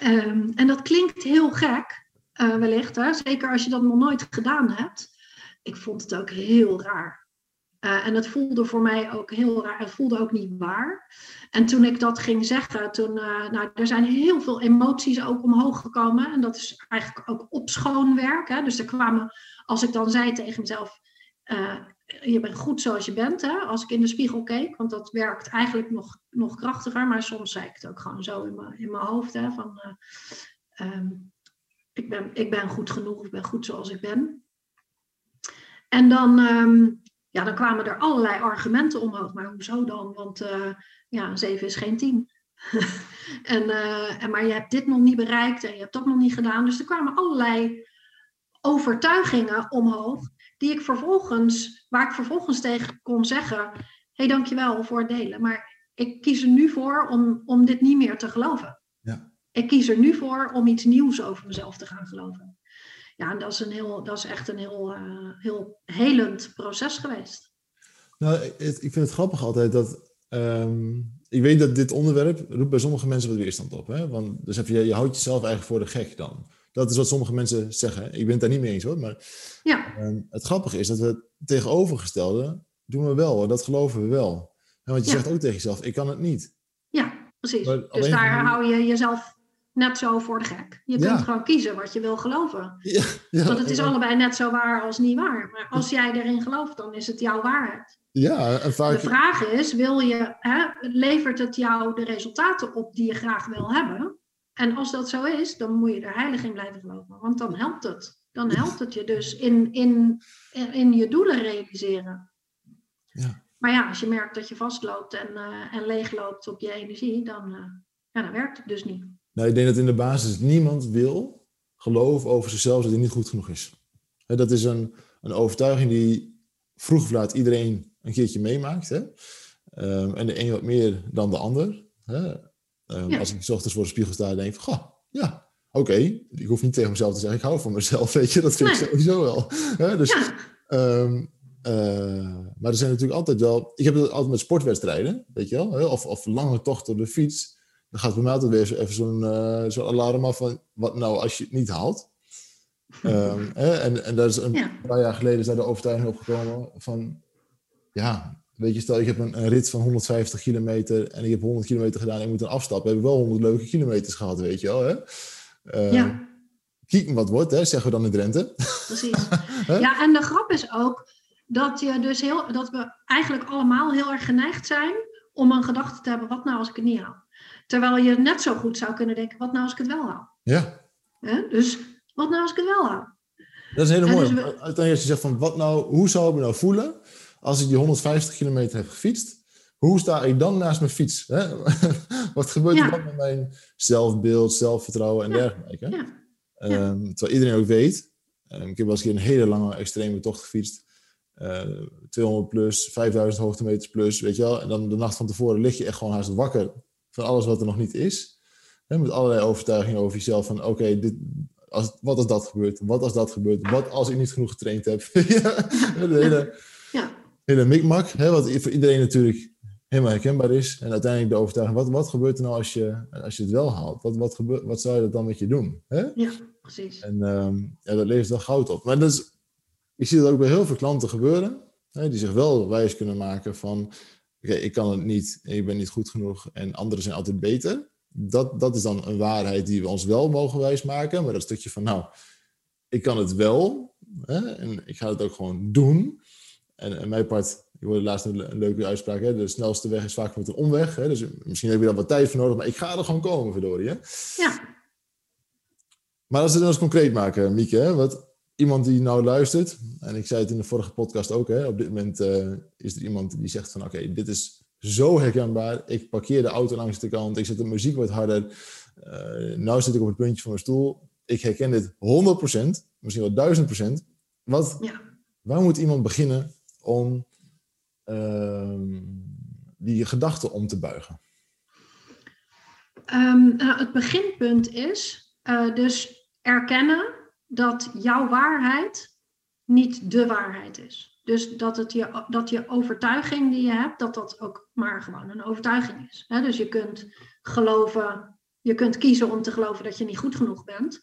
Um, en dat klinkt heel gek, wellicht. Zeker als je dat nog nooit gedaan hebt. Ik vond het ook heel raar. En het voelde voor mij ook heel raar. Het voelde ook niet waar. En toen ik dat ging zeggen, toen, nou, er zijn heel veel emoties ook omhoog gekomen. En dat is eigenlijk ook opschoonwerk. Hè? Dus er kwamen als ik dan zei tegen mezelf, uh, je bent goed zoals je bent, hè? als ik in de spiegel keek, want dat werkt eigenlijk nog, nog krachtiger, maar soms zei ik het ook gewoon zo in mijn, in mijn hoofd, hè, van um, ik, ben, ik ben goed genoeg, ik ben goed zoals ik ben. En dan, um, ja, dan kwamen er allerlei argumenten omhoog, maar hoezo dan? Want uh, ja, een 7 is geen 10. en, en, maar je hebt dit nog niet bereikt en je hebt dat nog niet gedaan. Dus er kwamen allerlei overtuigingen omhoog, die ik vervolgens, waar ik vervolgens tegen kon zeggen: Hé, hey, dankjewel voor het delen. Maar ik kies er nu voor om, om dit niet meer te geloven. Ja. Ik kies er nu voor om iets nieuws over mezelf te gaan geloven. Ja, en dat is, een heel, dat is echt een heel, uh, heel helend proces geweest.
Nou, ik vind het grappig altijd dat. Um, ik weet dat dit onderwerp roept bij sommige mensen wat weerstand op. Hè? Want dus je, je houdt jezelf eigenlijk voor de gek dan. Dat is wat sommige mensen zeggen. Ik ben het daar niet mee eens hoor. Maar ja. um, het grappige is dat we het tegenovergestelde doen we wel. En dat geloven we wel. want je zegt ook tegen jezelf, ik kan het niet.
Ja, precies. dus daar hou je jezelf net zo voor de gek. Je kunt gewoon kiezen wat je wil geloven. Ja, ja, Want het is allebei net zo waar als niet waar. Maar als jij erin gelooft, dan is het jouw waarheid.
Ja, en vaak...
De vraag is, wil je, hè, levert het jou de resultaten op die je graag wil hebben? En als dat zo is, dan moet je er heilig in blijven geloven. Want dan helpt het. Dan helpt het je dus in, in, in je doelen realiseren. Ja. Maar ja, als je merkt dat je vastloopt en, uh, en leegloopt op je energie, dan, uh, ja, dan werkt het dus niet.
Nou, ik denk dat in de basis niemand wil geloven over zichzelf dat hij niet goed genoeg is. dat is een, een overtuiging die vroeg of laat iedereen een keertje meemaakt. Hè? Um, en de een wat meer dan de ander. Hè? Um, Als ik s ochtends voor de spiegel sta en denk van, goh, ja, oké. Ik hoef niet tegen mezelf te zeggen, ik hou van mezelf, weet je. Dat vind ik sowieso wel. dus, ja. um, uh, maar er zijn natuurlijk altijd wel... Ik heb het altijd met sportwedstrijden, weet je wel. Of, of lange tochten op de fiets. Dan gaat bij mij altijd weer even zo'n uh, zo'n alarm af van... Wat nou als je het niet haalt? Um, en, en daar is een ja. paar jaar geleden is daar de overtuiging opgekomen van... Ja, Weet je, stel ik heb een, een, rit van 150 kilometer en ik heb 100 kilometer gedaan en ik moet een afstappen. We hebben wel 100 leuke kilometers gehad, weet je wel. Hè? Uh, ja. Kieken wat wordt, hè, zeggen we dan in Drenthe.
Precies. ja, en de grap is ook dat, je dus heel, dat we eigenlijk allemaal heel erg geneigd zijn om een gedachte te hebben, wat nou als ik het niet haal? Terwijl je net zo goed zou kunnen denken, wat nou als ik het wel haal?
Ja.
Dus, wat nou als ik het wel haal?
Dat is heel mooi. Dus Uiteindelijk als je zegt van, wat nou, hoe zou ik me nou voelen als ik die 150 kilometer heb gefietst, hoe sta ik dan naast mijn fiets? Hè? Wat gebeurt er dan met mijn zelfbeeld, zelfvertrouwen en dergelijke? Ja. Um, terwijl iedereen ook weet, um, ik heb wel eens een, een hele lange extreme tocht gefietst. Uh, eh, 200 plus, 5000 hoogtemeters plus, weet je wel. En dan de nacht van tevoren lig je echt gewoon haast wakker van alles wat er nog niet is. Hè? Met allerlei overtuigingen over jezelf van, oké, dit als, wat als dat gebeurt? Wat als dat gebeurt? Wat als ik niet genoeg getraind heb? ja, de hele,
Ja.
hele mikmak, hè, wat voor iedereen natuurlijk helemaal herkenbaar is. En uiteindelijk de overtuiging, wat, wat gebeurt er nou als je, als je het wel haalt? Wat, wat, gebeurt, wat zou je dat dan met je doen? Hè?
ja, precies.
En ehm, ja, dat levert wel goud op. Maar dat is, ik zie dat ook bij heel veel klanten gebeuren, hè, die zich wel wijs kunnen maken van, oké, ik kan het niet, ik ben niet goed genoeg en anderen zijn altijd beter. Dat, dat is dan een waarheid die we ons wel mogen wijsmaken, maar dat stukje van, nou, ik kan het wel hè, en ik ga het ook gewoon doen. En, en mijn part, ik hoorde laatst een, een leuke uitspraak, hè, de snelste weg is vaak met een omweg. Hè, dus misschien heb je daar wat tijd voor nodig, maar ik ga er gewoon komen, verdorie. Hè?
Ja,
Maar als we het dan eens concreet maken, Mieke, hè, wat iemand die nou luistert, en ik zei het in de vorige podcast ook, hè, op dit moment eh, is er iemand die zegt van oké, dit is zo herkenbaar, ik parkeer de auto langs de kant, ik zet de muziek wat harder, uh, nou zit ik op het puntje van mijn stoel, ik herken dit 100%, misschien wel 1000%. Wat,
ja.
waar moet iemand beginnen om ehm, die gedachten om te buigen?
Ehm, nou, het beginpunt is eh, dus erkennen dat jouw waarheid niet de waarheid is. Dus dat, het je, dat je overtuiging die je hebt, dat dat ook maar gewoon een overtuiging is. Dus je kunt geloven, je kunt kiezen om te geloven dat je niet goed genoeg bent.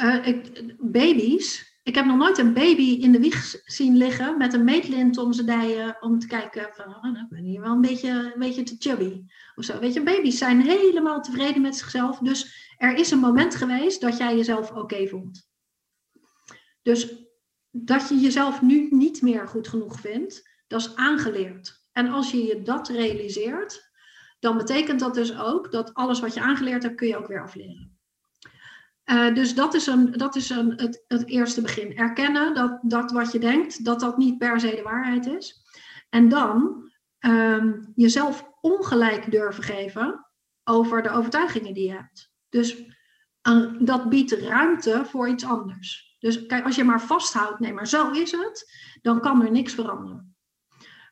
Eh, ik, baby's, ik heb nog nooit een baby in de wieg zien liggen met een meetlint om zijn dijen om te kijken van, oh, nou, ik ben hier wel een beetje, een beetje te chubby. Of zo. Weet je, baby's zijn helemaal tevreden met zichzelf. Dus er is een moment geweest dat jij jezelf oké vond. Dus dat je jezelf nu niet meer goed genoeg vindt, dat is aangeleerd. En als je je dat realiseert, dan betekent dat dus ook dat alles wat je aangeleerd hebt, kun je ook weer afleren. Uh, dus dat is, een, dat is een, het, het eerste begin. Erkennen dat, dat wat je denkt, dat dat niet per se de waarheid is. En dan um, jezelf ongelijk durven geven over de overtuigingen die je hebt. Dus uh, dat biedt ruimte voor iets anders. Dus kijk, als je maar vasthoudt, nee, maar zo is het, dan kan er niks veranderen.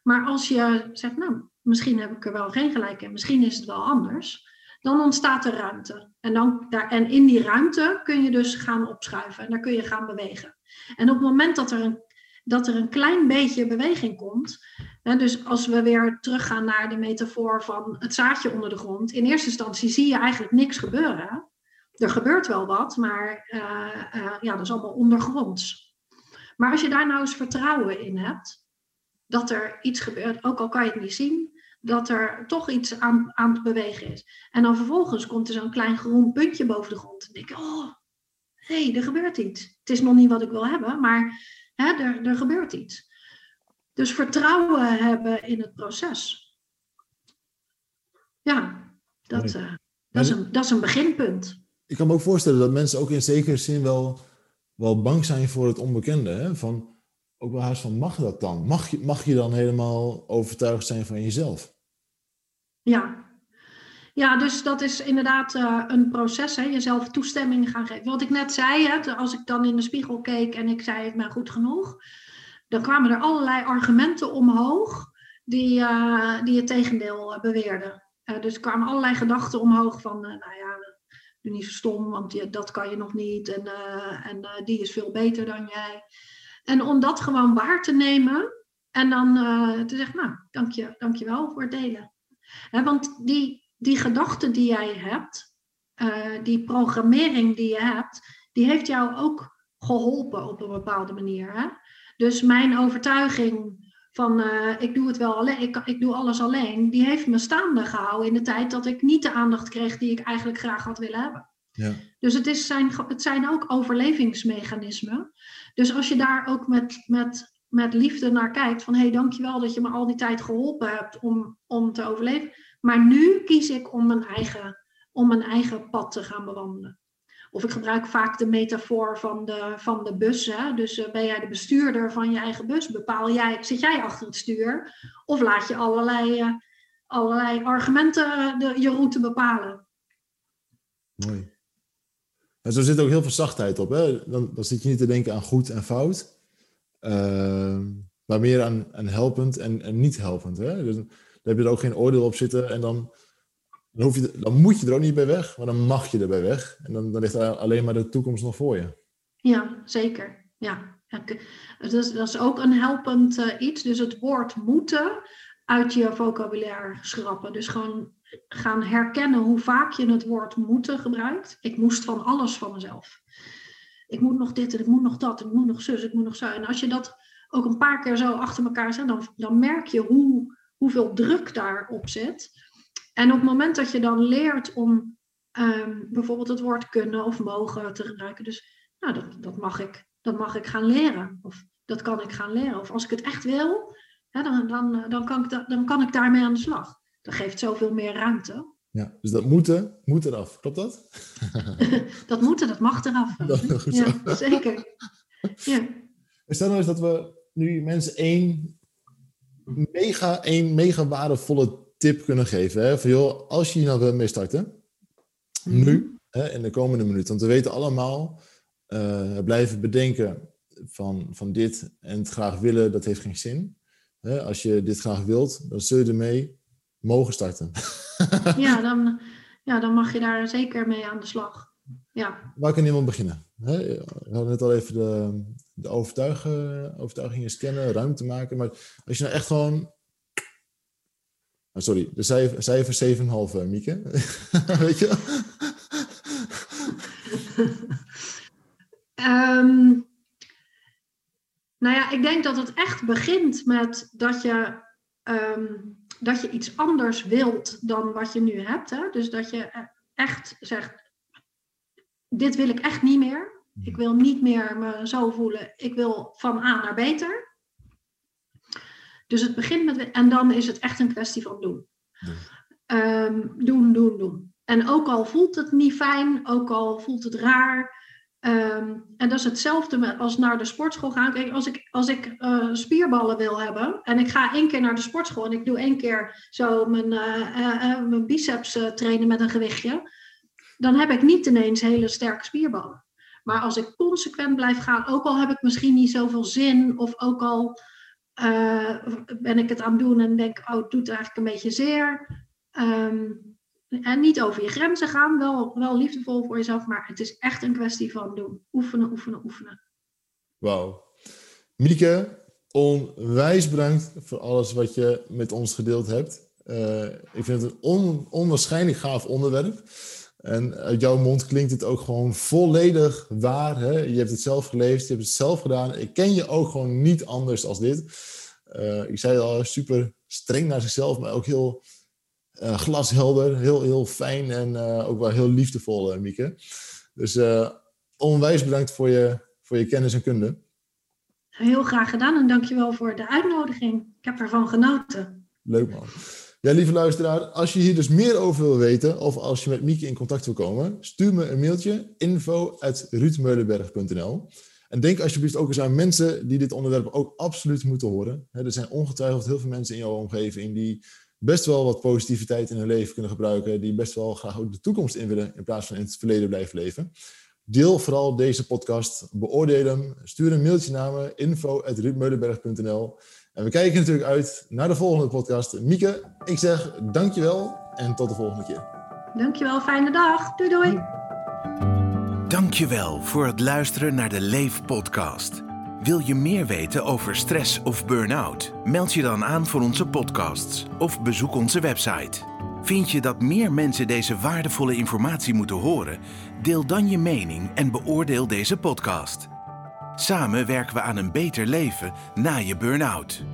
Maar als je zegt, nou, misschien heb ik er wel geen gelijk in, misschien is het wel anders, dan ontstaat er ruimte. En, dan, daar, en in die ruimte kun je dus gaan opschuiven en daar kun je gaan bewegen. En op het moment dat er een, dat er een klein beetje beweging komt, hè, dus als we weer teruggaan naar de metafoor van het zaadje onder de grond, in eerste instantie zie je eigenlijk niks gebeuren. Er gebeurt wel wat, maar uh, uh, ja, dat is allemaal ondergronds. Maar als je daar nou eens vertrouwen in hebt, dat er iets gebeurt, ook al kan je het niet zien, dat er toch iets aan, aan het bewegen is. En dan vervolgens komt er zo'n klein groen puntje boven de grond. En denk ik, oh, hé, hey, er gebeurt iets. Het is nog niet wat ik wil hebben, maar hè, er, er gebeurt iets. Dus vertrouwen hebben in het proces. Ja, dat, uh, dat, is, een, dat is een beginpunt.
Ik kan me ook voorstellen dat mensen ook in zekere zin wel, wel bang zijn voor het onbekende. Hè? Van, ook wel haast van, mag dat dan? Mag je, mag je dan helemaal overtuigd zijn van jezelf?
Ja. Ja, dus dat is inderdaad uh, een proces, hè? jezelf toestemming gaan geven. Wat ik net zei, hè, als ik dan in de spiegel keek en ik zei, ik ben goed genoeg, dan kwamen er allerlei argumenten omhoog die, uh, die het tegendeel beweerden. Uh, dus er kwamen allerlei gedachten omhoog van, nou ja, doe niet zo stom, want je, dat kan je nog niet en, en die is veel beter dan jij. En om dat gewoon waar te nemen en dan uh, te zeggen, nou, dank je, dank je wel voor het delen. He, want die, die gedachten die jij hebt, uh, die programmering die je hebt, die heeft jou ook geholpen op een bepaalde manier. Hè? Dus mijn overtuiging van uh, ik doe het wel alleen, ik, ik doe alles alleen, die heeft me staande gehouden in de tijd dat ik niet de aandacht kreeg die ik eigenlijk graag had willen hebben.
Ja.
Dus het, is zijn, het zijn ook overlevingsmechanismen. Dus als je daar ook met, met, met liefde naar kijkt, van hé, dankjewel dat je me al die tijd geholpen hebt om, om te overleven. Maar nu kies ik om mijn, eigen, om mijn eigen pad te gaan bewandelen. Of ik gebruik vaak de metafoor van de, van de bus. Hè? Dus uh, ben jij de bestuurder van je eigen bus? Bepaal jij, zit jij achter het stuur? Of laat je allerlei, uh, allerlei argumenten de, je route bepalen?
Mooi. En zo zit ook heel veel zachtheid op. Hè? Dan, dan zit je niet te denken aan goed en fout. Uh, maar meer aan, aan helpend en, niet helpend. Hè? Dus dan heb je er ook geen oordeel op zitten. En dan Dan, hoef je, dan moet je er ook niet bij weg, maar dan mag je erbij weg. En dan, dan ligt alleen maar de toekomst nog voor je.
Ja, zeker. Ja. Dat, is, dat is ook een helpend uh, iets. Dus het woord moeten uit je vocabulaire schrappen. Dus gewoon gaan herkennen hoe vaak je het woord moeten gebruikt. Ik moest van alles van mezelf. Ik moet nog dit en ik moet nog dat, ik moet nog zus, ik moet nog zo. En als je dat ook een paar keer zo achter elkaar zet, dan, dan merk je hoe, hoeveel druk daarop zit. En op het moment dat je dan leert om um, bijvoorbeeld het woord kunnen of mogen te gebruiken, dus nou, dat, dat, mag ik, dat mag ik gaan leren. Of dat kan ik gaan leren. Of als ik het echt wil, hè, dan, dan, dan, kan ik dan kan ik daarmee aan de slag. Dat geeft zoveel meer ruimte.
Ja, dus dat moeten, moet eraf. Klopt dat?
dat moeten, dat mag eraf. Dat, goed ja, zeker. Ja.
Stel nou eens dat we nu mensen één mega, één mega waardevolle tip kunnen geven. Hè? Van joh, als je hier nou wil mee starten, mhm. nu, hè, in de komende minuten. Want we weten allemaal, uh, blijven bedenken van, van dit en het graag willen, dat heeft geen zin. Hè? Als je dit graag wilt, dan zul je ermee mogen starten.
ja, dan, ja, dan mag je daar zeker mee aan de slag. Ja.
Waar kan iemand beginnen? We hadden net al even de, de overtuigingen, scannen, ruimte maken. Maar als je nou echt gewoon Oh, sorry, de cijfer, cijfer 7,5, eh, Mieke. Weet je
um, nou ja, ik denk dat het echt begint met dat je, um, dat je iets anders wilt dan wat je nu hebt. Hè? Dus dat je echt zegt, dit wil ik echt niet meer. Ik wil niet meer me zo voelen. Ik wil van A naar beter. Dus het begint met, en dan is het echt een kwestie van doen. Ehm, doen, doen, doen. En ook al voelt het niet fijn, ook al voelt het raar. Ehm, en dat is hetzelfde als naar de sportschool gaan. Kijk, als ik, als ik uh, spierballen wil hebben en ik ga één keer naar de sportschool en ik doe één keer zo mijn, uh, mijn biceps trainen met een gewichtje, dan heb ik niet ineens hele sterke spierballen. Maar als ik consequent blijf gaan, ook al heb ik misschien niet zoveel zin, of ook al ben ik het aan het doen en denk, oh, het doet eigenlijk een beetje zeer. Ehm, en niet over je grenzen gaan, wel, wel liefdevol voor jezelf, maar het is echt een kwestie van doen. Oefenen, oefenen, oefenen.
Wauw. Mieke, onwijs bedankt voor alles wat je met ons gedeeld hebt. Uh, ik vind het een on, onwaarschijnlijk gaaf onderwerp. En uit jouw mond klinkt het ook gewoon volledig waar. Hè? Je hebt het zelf geleefd, je hebt het zelf gedaan. Ik ken je ook gewoon niet anders als dit. Uh, ik zei al, super streng naar zichzelf, maar ook heel uh, glashelder, heel, heel fijn en uh, ook wel heel liefdevol, Mieke. Dus onwijs bedankt voor je, voor je kennis en kunde.
Heel graag gedaan en dankjewel voor de uitnodiging. Ik heb ervan genoten.
Leuk man. Ja, lieve luisteraar, als je hier dus meer over wil weten of als je met Mieke in contact wil komen, stuur me een mailtje info.ruudmeulenberg.nl En denk alsjeblieft ook eens aan mensen die dit onderwerp ook absoluut moeten horen. Er zijn ongetwijfeld heel veel mensen in jouw omgeving die best wel wat positiviteit in hun leven kunnen gebruiken, die best wel graag ook de toekomst in willen in plaats van in het verleden blijven leven. Deel vooral deze podcast, beoordeel hem, stuur een mailtje naar me info.ruudmeulenberg.nl en we kijken natuurlijk uit naar de volgende podcast. Mieke, ik zeg dankjewel en tot de volgende keer.
Dankjewel, fijne dag. Doei doei.
Dankjewel voor het luisteren naar de Leef podcast. Wil je meer weten over stress of burn-out? Meld je dan aan voor onze podcasts of bezoek onze website. Vind je dat meer mensen deze waardevolle informatie moeten horen? Deel dan je mening en beoordeel deze podcast. Samen werken we aan een beter leven na je burn-out.